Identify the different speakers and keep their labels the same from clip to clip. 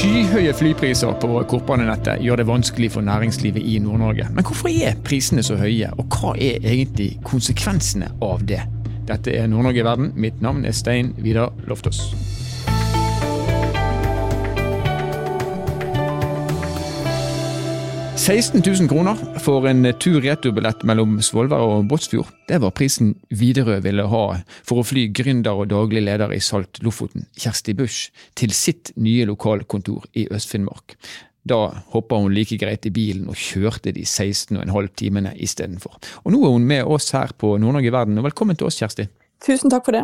Speaker 1: Skyhøye flypriser på kortbanenettet gjør det vanskelig for næringslivet i Nord-Norge. Men hvorfor er prisene så høye, og hva er egentlig konsekvensene av det? Dette er Nord-Norge i verden. Mitt navn er Stein Vidar Loftaas. 16 000 kroner for en tur-retur-billett mellom Svolvær og Båtsfjord. Det var prisen Widerøe ville ha for å fly gründer og daglig leder i Salt Lofoten, Kjersti Busch, til sitt nye lokalkontor i Øst-Finnmark. Da hoppa hun like greit i bilen og kjørte de 16,5 timene istedenfor. Og nå er hun med oss her på Nord-Norge Verden, og velkommen til oss, Kjersti.
Speaker 2: Tusen takk for det.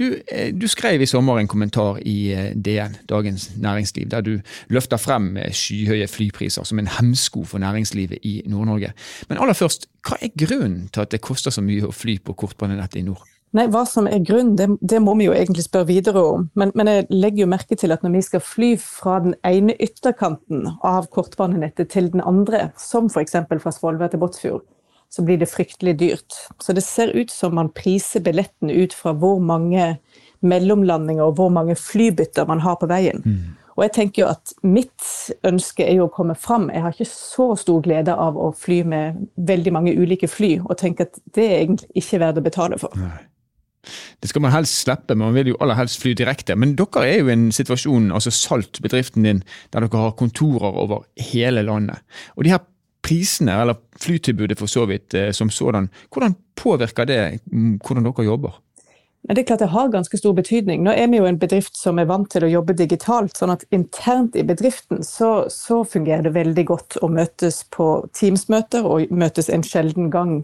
Speaker 1: Du, eh, du, skrev i sommer en kommentar i eh, DN, Dagens Næringsliv, der du løfter frem eh, skyhøye flypriser som en hemsko for næringslivet i Nord-Norge. Men aller først, hva er grunnen til at det koster så mye å fly på kortbanenettet i nord?
Speaker 2: Nei, Hva som er grunnen, det, det må vi jo egentlig spørre videre om. Men, men, jeg legger jo merke til at når vi skal fly fra den ene ytterkanten av kortbanenettet til den andre, som f.eks. fra Svolvær til Båtsfjord, så blir det fryktelig dyrt. Så det ser ut som man priser billetten ut fra hvor mange mellomlandinger og hvor mange flybytter man har på veien. Mm. Og jeg tenker jo at mitt ønske er jo å komme fram. Jeg har ikke så stor glede av å fly med veldig mange ulike fly, og tenker at det er egentlig ikke verdt å betale for. Nei.
Speaker 1: Det skal man helst slippe, man vil jo aller helst fly direkte. Men dere er jo i en situasjon, altså Salt, bedriften din, der dere har kontorer over hele landet. Og de her prisene, eller flytilbudet for så vidt eh, som sådan, hvordan påvirker det mm, hvordan dere jobber?
Speaker 2: Det er klart det har ganske stor betydning. Nå er vi jo en bedrift som er vant til å jobbe digitalt. sånn at internt i bedriften så, så fungerer det veldig godt å møtes på Teams-møter og møtes en sjelden gang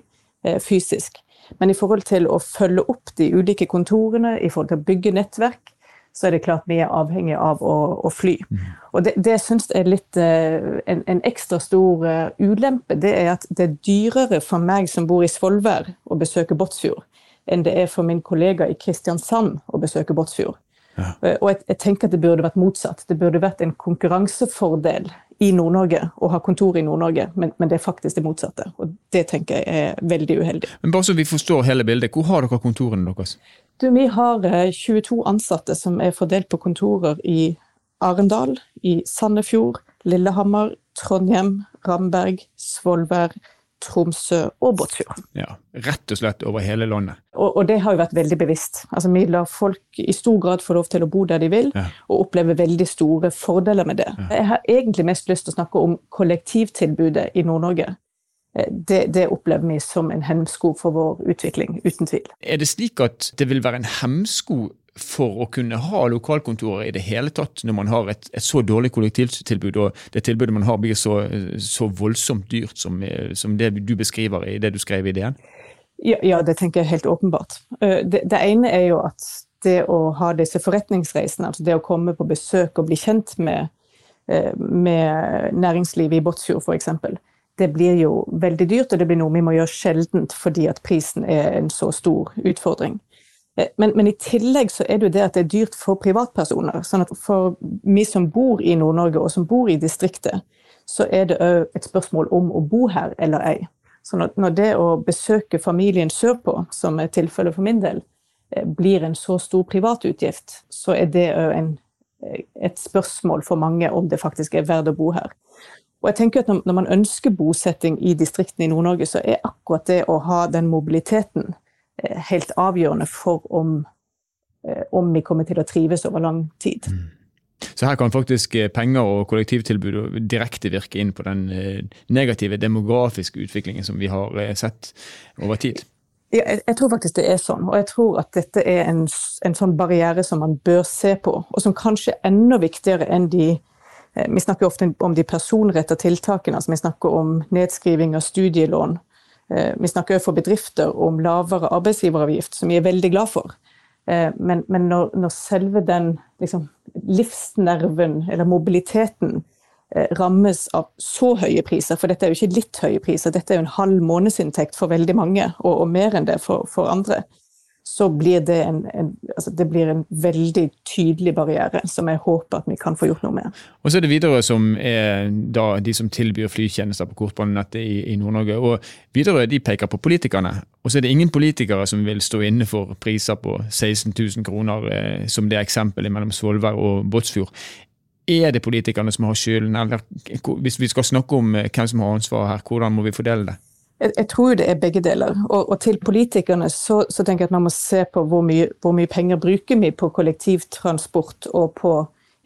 Speaker 2: eh, fysisk. Men i forhold til å følge opp de ulike kontorene, i forhold til å bygge nettverk, så er det klart vi er avhengig av å, å fly. Mm. Og det, det syns jeg er litt uh, en, en, ekstra stor uh, ulempe. Det er at det er dyrere for meg som bor i Svolvær å besøke Båtsfjord, enn det er for min kollega i Kristiansand å besøke Båtsfjord. Ja. Uh, og jeg, jeg, tenker at det burde vært motsatt. Det burde vært en konkurransefordel i Nord-Norge å ha kontor i Nord-Norge, men, men, det er faktisk det motsatte. Og det tenker jeg er veldig uheldig.
Speaker 1: Men Bare så vi forstår hele bildet, hvor har dere kontorene deres?
Speaker 2: Du, vi har 22 eh, ansatte som er fordelt på kontorer i Arendal, i Sandefjord, Lillehammer, Trondheim, Ramberg, Svolvær, Tromsø og Båtsfjord.
Speaker 1: Ja, Rett og slett over hele landet.
Speaker 2: Og, og, det har jo vært veldig bevisst. Altså, Vi lar folk i stor grad få lov til å bo der de vil, ja. og oppleve veldig store fordeler med det. Ja. Jeg har egentlig mest lyst til å snakke om kollektivtilbudet i Nord-Norge. Eh, det, det, opplever vi som en hemsko for vår utvikling, uten tvil.
Speaker 1: Er det slik at det vil være en hemsko for å kunne ha lokalkontorer i det hele tatt, når man har et, et så dårlig kollektivtilbud, og det tilbudet man har blir så, så voldsomt dyrt som, som, det du beskriver i det du skrev i DN?
Speaker 2: Ja, ja, det tenker jeg helt åpenbart. Eh, det, det, ene er jo at det å ha disse forretningsreisene, altså det å komme på besøk og bli kjent med, eh, med næringslivet i Båtsfjord f.eks., det blir jo veldig dyrt, og det blir noe vi må gjøre sjeldent fordi at prisen er en så stor utfordring. Eh, men, men, i tillegg så er det jo det at det er dyrt for privatpersoner. sånn at For vi som bor i Nord-Norge og som bor i distriktet, så er det òg et spørsmål om å bo her eller ei. Så når, når det å besøke familien sørpå, som er tilfellet for min del, eh, blir en så stor privatutgift, så er det òg eh, et spørsmål for mange om det faktisk er verdt å bo her. Og jeg tenker at Når man ønsker bosetting i distriktene i Nord-Norge, så er akkurat det å ha den mobiliteten Eh, helt avgjørende for om, eh, om vi kommer til å trives over lang tid. Mm.
Speaker 1: Så her kan faktisk eh, penger og kollektivtilbud direkte virke inn på den negative demografiske utviklingen som vi har sett over tid?
Speaker 2: Ja, jeg, tror faktisk det er sånn, og jeg tror at dette er en, en sånn barriere som man bør se på, og som kanskje er enda viktigere enn de Vi snakker ofte om de personrettede tiltakene, altså vi snakker om nedskriving av studielån, Eh, vi snakker for bedrifter om lavere arbeidsgiveravgift, som vi er veldig glad for. Eh, men, men når, når, selve den liksom, livsnerven, eller mobiliteten, eh, rammes av så høye priser, for dette er jo ikke litt høye priser, dette er jo en halv månedsinntekt for veldig mange, og, og mer enn det for, for andre, så blir det en, en, altså det blir en veldig tydelig barriere som jeg håper at vi kan få gjort noe med.
Speaker 1: Og så er det Widerøe som er de som tilbyr flytjenester på kortbanenettet i, i Nord-Norge. og Widerøe de peker på politikerne, og så er det ingen politikere som vil stå inne for priser på 16 000 kroner, eh, som det eksempelet mellom Svolvær og Båtsfjord. er det politikerne som har skylden, eller hvis vi skal snakke om hvem som har ansvaret her, hvordan må vi fordele det?
Speaker 2: Jeg, jeg tror det er begge deler. Og, og til politikerne så, så, tenker jeg at man må se på hvor mye, hvor mye penger bruker vi på kollektivtransport og på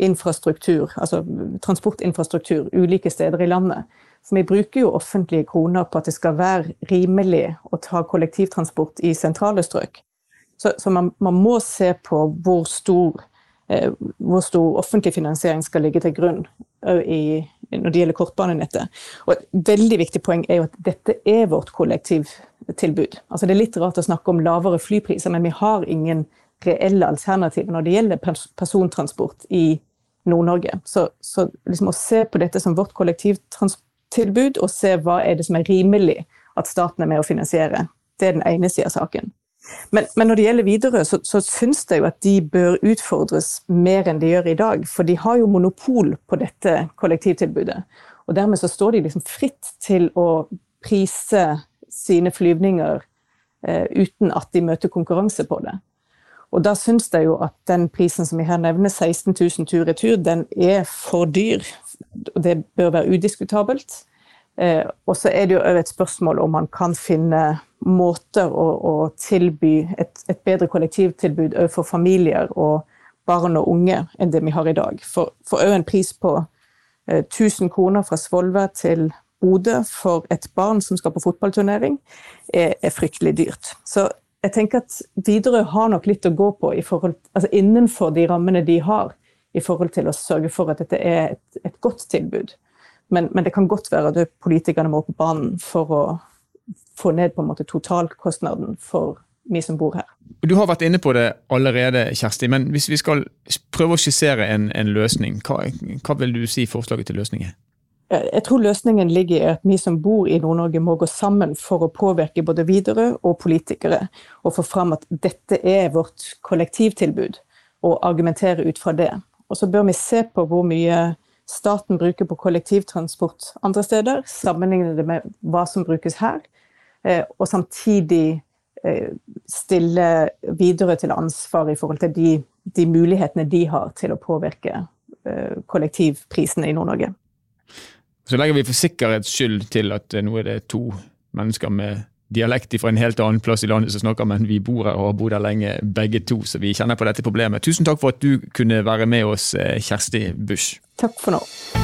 Speaker 2: infrastruktur, altså transportinfrastruktur ulike steder i landet. For vi bruker jo offentlige kroner på at det skal være rimelig å ta kollektivtransport i sentrale strøk. Så, så man, man, må se på hvor stor, eh, hvor stor, offentlig finansiering skal ligge til grunn i, når det gjelder kortbanenettet. Og et veldig viktig poeng er jo at dette er vårt kollektivtilbud. Altså det er litt rart å snakke om lavere flypriser, men vi har ingen reelle alternativer når det gjelder persontransport i Nord-Norge. Så, så liksom å se på dette som vårt kollektivtilbud, og se hva er det som er rimelig at staten er med å finansiere, det er den ene sida av saken. Men, men, når det gjelder Widerøe, så, så syns jeg jo at de bør utfordres mer enn de gjør i dag. For de har jo monopol på dette kollektivtilbudet. Og dermed så står de liksom fritt til å prise sine flyvninger eh, uten at de møter konkurranse på det. Og da syns jeg jo at den prisen som vi her nevner, 16 000 tur-retur, den er for dyr. Og det bør være udiskutabelt. Eh, og så er det jo et spørsmål om man kan finne måter å, å tilby et, et, bedre kollektivtilbud overfor familier og barn og unge enn det vi har i dag. For òg en pris på eh, 1000 kroner fra Svolvær til Bodø for et barn som skal på fotballturnering, er, er, fryktelig dyrt. Så jeg tenker at Widerøe har nok litt å gå på forhold, altså innenfor de rammene de har, i forhold til å sørge for at dette er et, et godt tilbud. Men, men, det kan godt være at politikerne må på banen for å få ned på en måte totalkostnaden for vi som bor her.
Speaker 1: Du har vært inne på det allerede, Kjersti, men hvis vi skal prøve å skissere en, en løsning, hva, hva, vil du si forslaget til løsning er?
Speaker 2: Jeg tror løsningen ligger i at vi som bor i Nord-Norge må gå sammen for å påvirke både videre og politikere, og få fram at dette er vårt kollektivtilbud, og argumentere ut fra det. Og så bør vi se på hvor mye staten bruker på kollektivtransport andre steder, sammenligne det med hva som brukes her, eh, og samtidig eh, stille videre til ansvar i forhold til de, de mulighetene de har til å påvirke eh, kollektivprisene i Nord-Norge.
Speaker 1: Så legger vi for sikkerhets skyld til at nå er det to mennesker med dialekt fra en helt annen plass i landet som snakker, men vi bor her og har bodd her lenge begge to, så vi kjenner på dette problemet. Tusen takk for at du kunne være med oss, eh, Kjersti Busch.
Speaker 2: Takk for nå.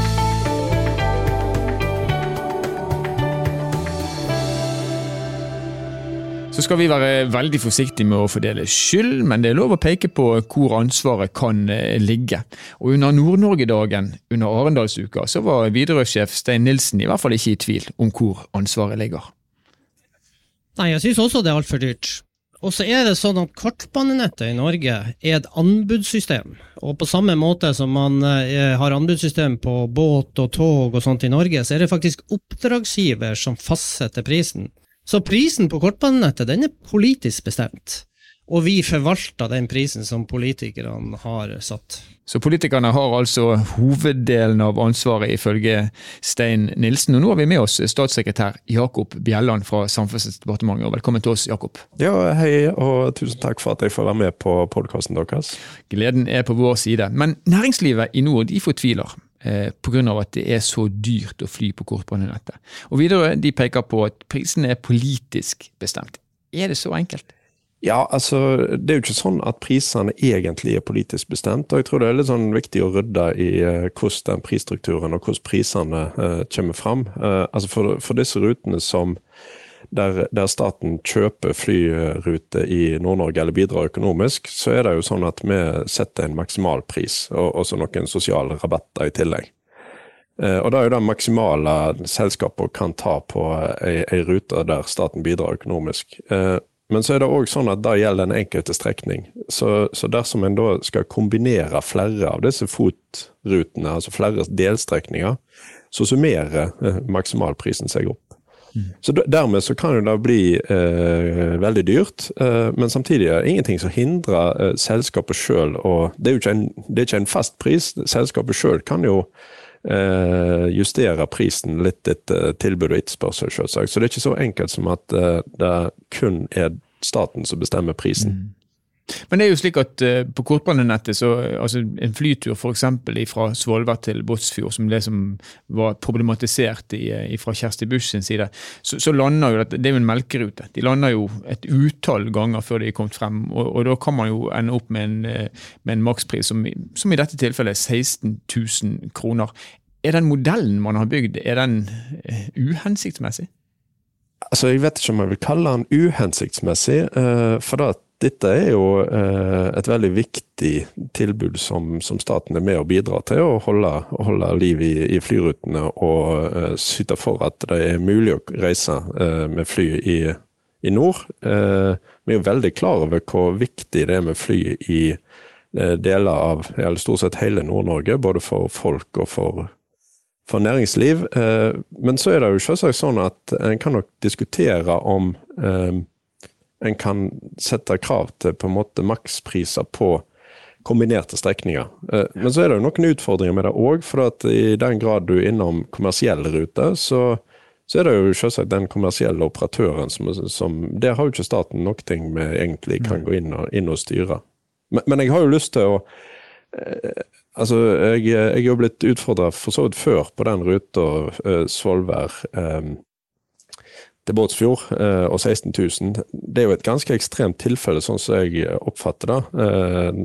Speaker 1: Så skal vi være veldig forsiktige med å fordele skyld, men det er lov å peke på hvor ansvaret kan eh, ligge. Og Under Nord-Norge-dagen under Arendalsuka så var Widerøe-sjef Stein Nilsen i hvert fall ikke i tvil om hvor ansvaret ligger.
Speaker 3: Nei, jeg syns også det er altfor dyrt. Og så er det sånn at kortbanenettet i Norge er et anbudssystem. Og på samme måte som man eh, har anbudssystem på båt og tog og sånt i Norge, så er det faktisk oppdragsgiver som fastsetter prisen. Så prisen på kortbanenettet den er politisk bestemt. Og vi forvalter den prisen som politikerne har satt.
Speaker 1: Så politikerne har altså hoveddelen av ansvaret, ifølge Stein Nilsen. Og nå har vi med oss statssekretær Jakob Bjelland fra Samferdselsdepartementet. Velkommen til oss, Jakob.
Speaker 4: Ja, hei, og tusen takk for at jeg får være med på podkasten deres.
Speaker 1: Gleden er på vår side. Men næringslivet i nord de fortviler. Eh, Pga. at det er så dyrt å fly på kortbanenettet. Og videre, de peker på at prisen er politisk bestemt. Er det så enkelt?
Speaker 4: Ja, altså det er jo ikke sånn at prisene egentlig er politisk bestemt. og Jeg tror det er litt sånn viktig å rydde i uh, hvordan den prisstrukturen og hvordan prisene uh, kommer fram. Uh, altså for, for, disse rutene som der, der staten kjøper flyrute i Nord-Norge eller bidrar økonomisk, så er det jo sånn at vi setter en maksimal pris og også noen sosiale rabatter i tillegg. Og da er jo det maksimale selskapet kan ta på ei, ei rute der staten bidrar økonomisk. Men så er det òg sånn at det gjelder den enkelte strekning. Så, så, dersom en da skal kombinere flere av disse FOT-rutene, altså flere delstrekninger, så summerer eh, maksimalprisen seg opp. Mm. Så Dermed så kan jo det bli eh, veldig dyrt, eh, men samtidig er det ingenting som hindrer eh, selskapet sjøl å Det er jo ikke en, det er ikke en fast pris. Selskapet sjøl kan jo eh, justere prisen litt etter tilbud og etterspørsel, selvsagt. Så det er ikke så enkelt som at eh, det kun er staten som bestemmer prisen. Mm.
Speaker 1: Men det er jo slik at uh, på kortbanenettet, så altså en flytur f.eks. fra Svolvær til Båtsfjord, som det som var problematisert i, i, fra Kjersti Busch sin side, så, så, lander jo dette Det er jo en melkerute. De lander jo et utall ganger før de er kommet frem. Og, og da kan man jo ende opp med en, med en makspris som, som, i dette tilfellet er 16 000 kroner. Er den modellen man har bygd, er den uhensiktsmessig?
Speaker 4: Altså, Jeg vet ikke om jeg vil kalle den uhensiktsmessig. for da dette er jo eh, et veldig viktig tilbud som, som, staten er med og bidrar til å holde, holde liv i, i, flyrutene og eh, syte for at det er mulig å reise eh, med fly i, i nord. Vi er jo veldig klar over hvor viktig det er med fly i deler av eller stort sett hele Nord-Norge, både for folk og for, for næringsliv. Men så er det jo selvsagt sånn at en kan nok diskutere om en kan sette krav til på en måte makspriser på kombinerte strekninger. Eh, men så er det jo noen utfordringer med det òg, for i den grad du er innom kommersielle ruter, så, så er det jo selvsagt den kommersielle operatøren som, som Der har jo ikke staten noe med egentlig kan gå inn og, inn og styre. Men, men, jeg har jo lyst til å eh, Altså, jeg, jeg er jo blitt utfordra for så vidt før på den ruta eh, Svolvær eh, til Båtsfjord eh, og 16 000. Det er jo et ganske ekstremt tilfelle, sånn som jeg oppfatter det. Eh,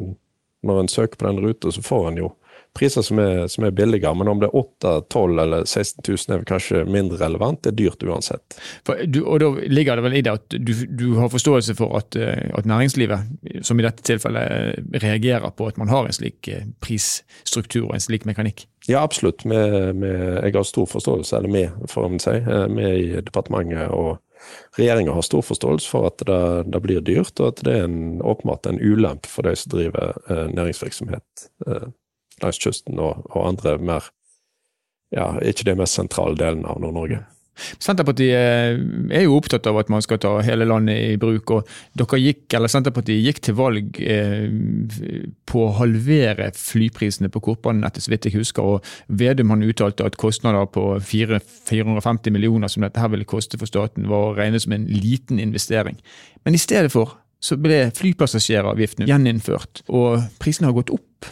Speaker 4: når en søker på den ruta, så får en jo priser som er, som er billigere. Men om det er 8 12 eller 16 000 er kanskje mindre relevant. Det er dyrt uansett.
Speaker 1: Du, og Da ligger det vel i det at du, du har forståelse for at, eh, at, næringslivet, som i dette tilfellet, reagerer på at man har en slik prisstruktur og en slik mekanikk?
Speaker 4: Ja, absolutt. Med, med, jeg har stor forståelse, eller vi, får man si, eh, i departementet og regjeringa har stor forståelse for at det, det, blir dyrt, og at det er en, åpenbart en ulempe for de som driver eh, næringsvirksomhet eh, langs kysten og, og, andre mer ja, ikke de mest sentrale delene av Nord-Norge.
Speaker 1: Senterpartiet eh, er jo opptatt av at man skal ta hele landet i bruk. og dere gikk, eller Senterpartiet gikk til valg eh, på å halvere flyprisene på kortbanenettet, så vidt jeg husker. og Vedum han uttalte at kostnader på 450 millioner som dette her ville koste for staten, var å regne som en liten investering. Men i stedet for så ble flypassasjeravgiften gjeninnført, og prisene har gått opp.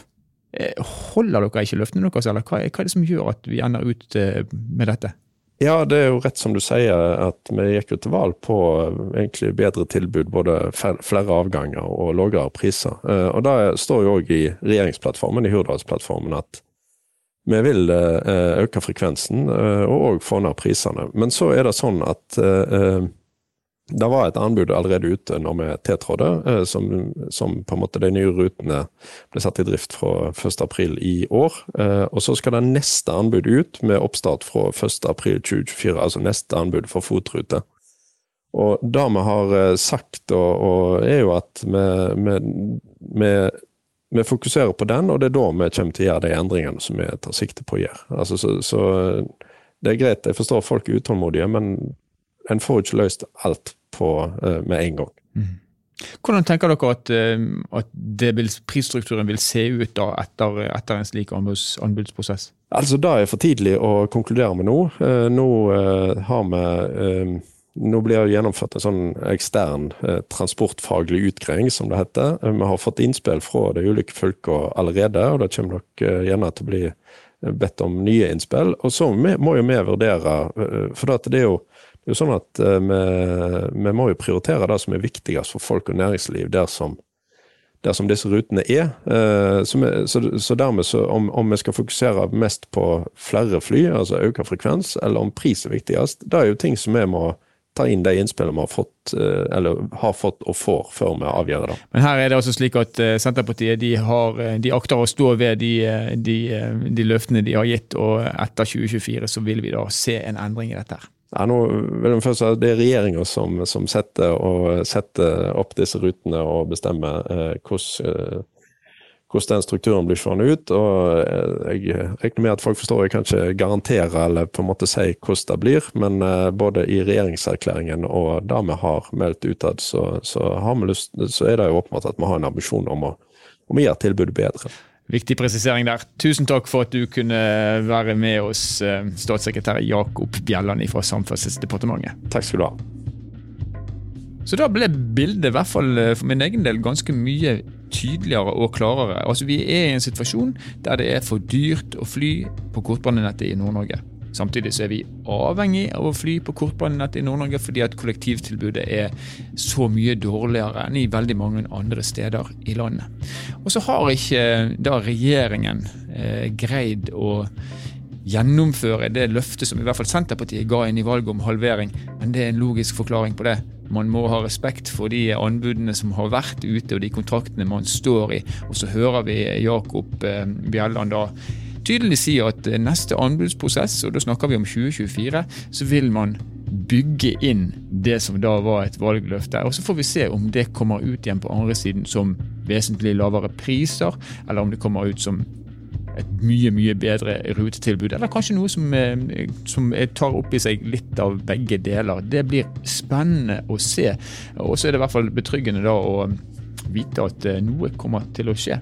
Speaker 1: Eh, holder dere ikke løftene deres, eller hva er det som gjør at vi ender ut eh, med dette?
Speaker 4: Ja, det er jo rett som du sier, at vi gikk jo til valg på eh, egentlig bedre tilbud. Både flere avganger og lavere priser. Og det står jo òg i regjeringsplattformen, i Hurdalsplattformen, at vi vil øke frekvensen og òg få ned prisene. Men så er det sånn at det var et anbud allerede ute når vi tiltrådte, eh, som, som, på en måte de nye rutene ble satt i drift fra 1.4 i år. Eh, og så skal det neste anbud ut, med oppstart fra 1.4.2024, altså neste anbud for FOT-rute. Og det vi har eh, sagt, og, og er jo at vi, vi, vi, fokuserer på den, og det er da vi kommer til å gjøre de endringene som vi tar sikte på å gjøre. Altså, så, så det er greit, jeg forstår folk er utålmodige, men en får ikke løst alt på uh, med en gang. Mm.
Speaker 1: Hvordan tenker dere at, uh, at vil, prisstrukturen vil se ut da etter, etter en slik anbuds, anbudsprosess?
Speaker 4: Altså, Det er for tidlig å konkludere med nå. Uh, nå har vi nå blir det gjennomført en sånn ekstern eh, transportfaglig utgreiing, som det heter. Vi har fått innspill fra de ulike fylkene allerede, og det kommer nok eh, gjerne til å bli bedt om nye innspill. Og så må jo vi vurdere, for det er jo det jo sånn at uh, vi, vi, må jo prioritere det som er viktigst for folk og næringsliv der som, der som disse rutene er. Uh, så, dermed, så om, vi skal fokusere mest på flere fly, altså økt frekvens, eller om pris er viktigst, det er jo ting som vi må ta inn de innspillene vi har fått, uh, eller har fått og får, før vi avgjør det.
Speaker 1: Men her er det altså slik at Senterpartiet de, har, de akter å stå ved de, de, de løftene de har gitt, og etter 2024 så vil vi da se en endring i dette. her.
Speaker 4: Ja, nå vil jeg først si Det er regjeringa som, som setter, setter, opp disse rutene og bestemmer eh, hvordan, eh, hvordan, den strukturen blir seende ut. og eh, Jeg regner med at folk forstår jeg kan ikke garantere eller på en måte si hvordan det blir, men eh, både i regjeringserklæringen og det vi har meldt utad, så, så, så, er det jo åpenbart at vi har en ambisjon om å, om å gjøre tilbudet bedre.
Speaker 1: Viktig presisering der. Tusen takk for at du kunne være med oss, eh, statssekretær Jakob Bjelland fra Samferdselsdepartementet.
Speaker 4: Takk skal du ha.
Speaker 1: Så da ble bildet, i hvert fall eh, for min egen del, ganske mye tydeligere og klarere. Altså Vi er i en situasjon der det er for dyrt å fly på kortbanenettet i Nord-Norge. Samtidig så er vi avhengig av å fly på kortbanenettet i Nord-Norge fordi at kollektivtilbudet er så mye dårligere enn i veldig mange andre steder i landet. Og så har ikke da regjeringen eh, greid å gjennomføre det løftet som i hvert fall Senterpartiet ga inn i valget om halvering, men det er en logisk forklaring på det. Man må ha respekt for de anbudene som har vært ute og de kontraktene man står i. Og så hører vi Jakob eh, Bjelland da tydelig si at neste anbudsprosess, og da snakker vi om 2024, så vil man bygge inn det som da var et valgløfte. Og Så får vi se om det kommer ut igjen på andre siden som vesentlig lavere priser, eller om det kommer ut som et mye mye bedre rutetilbud, eller kanskje noe som, eh, som tar opp i seg litt av begge deler. Det blir spennende å se. Og så er det i hvert fall betryggende da å vite at eh, noe kommer til å skje.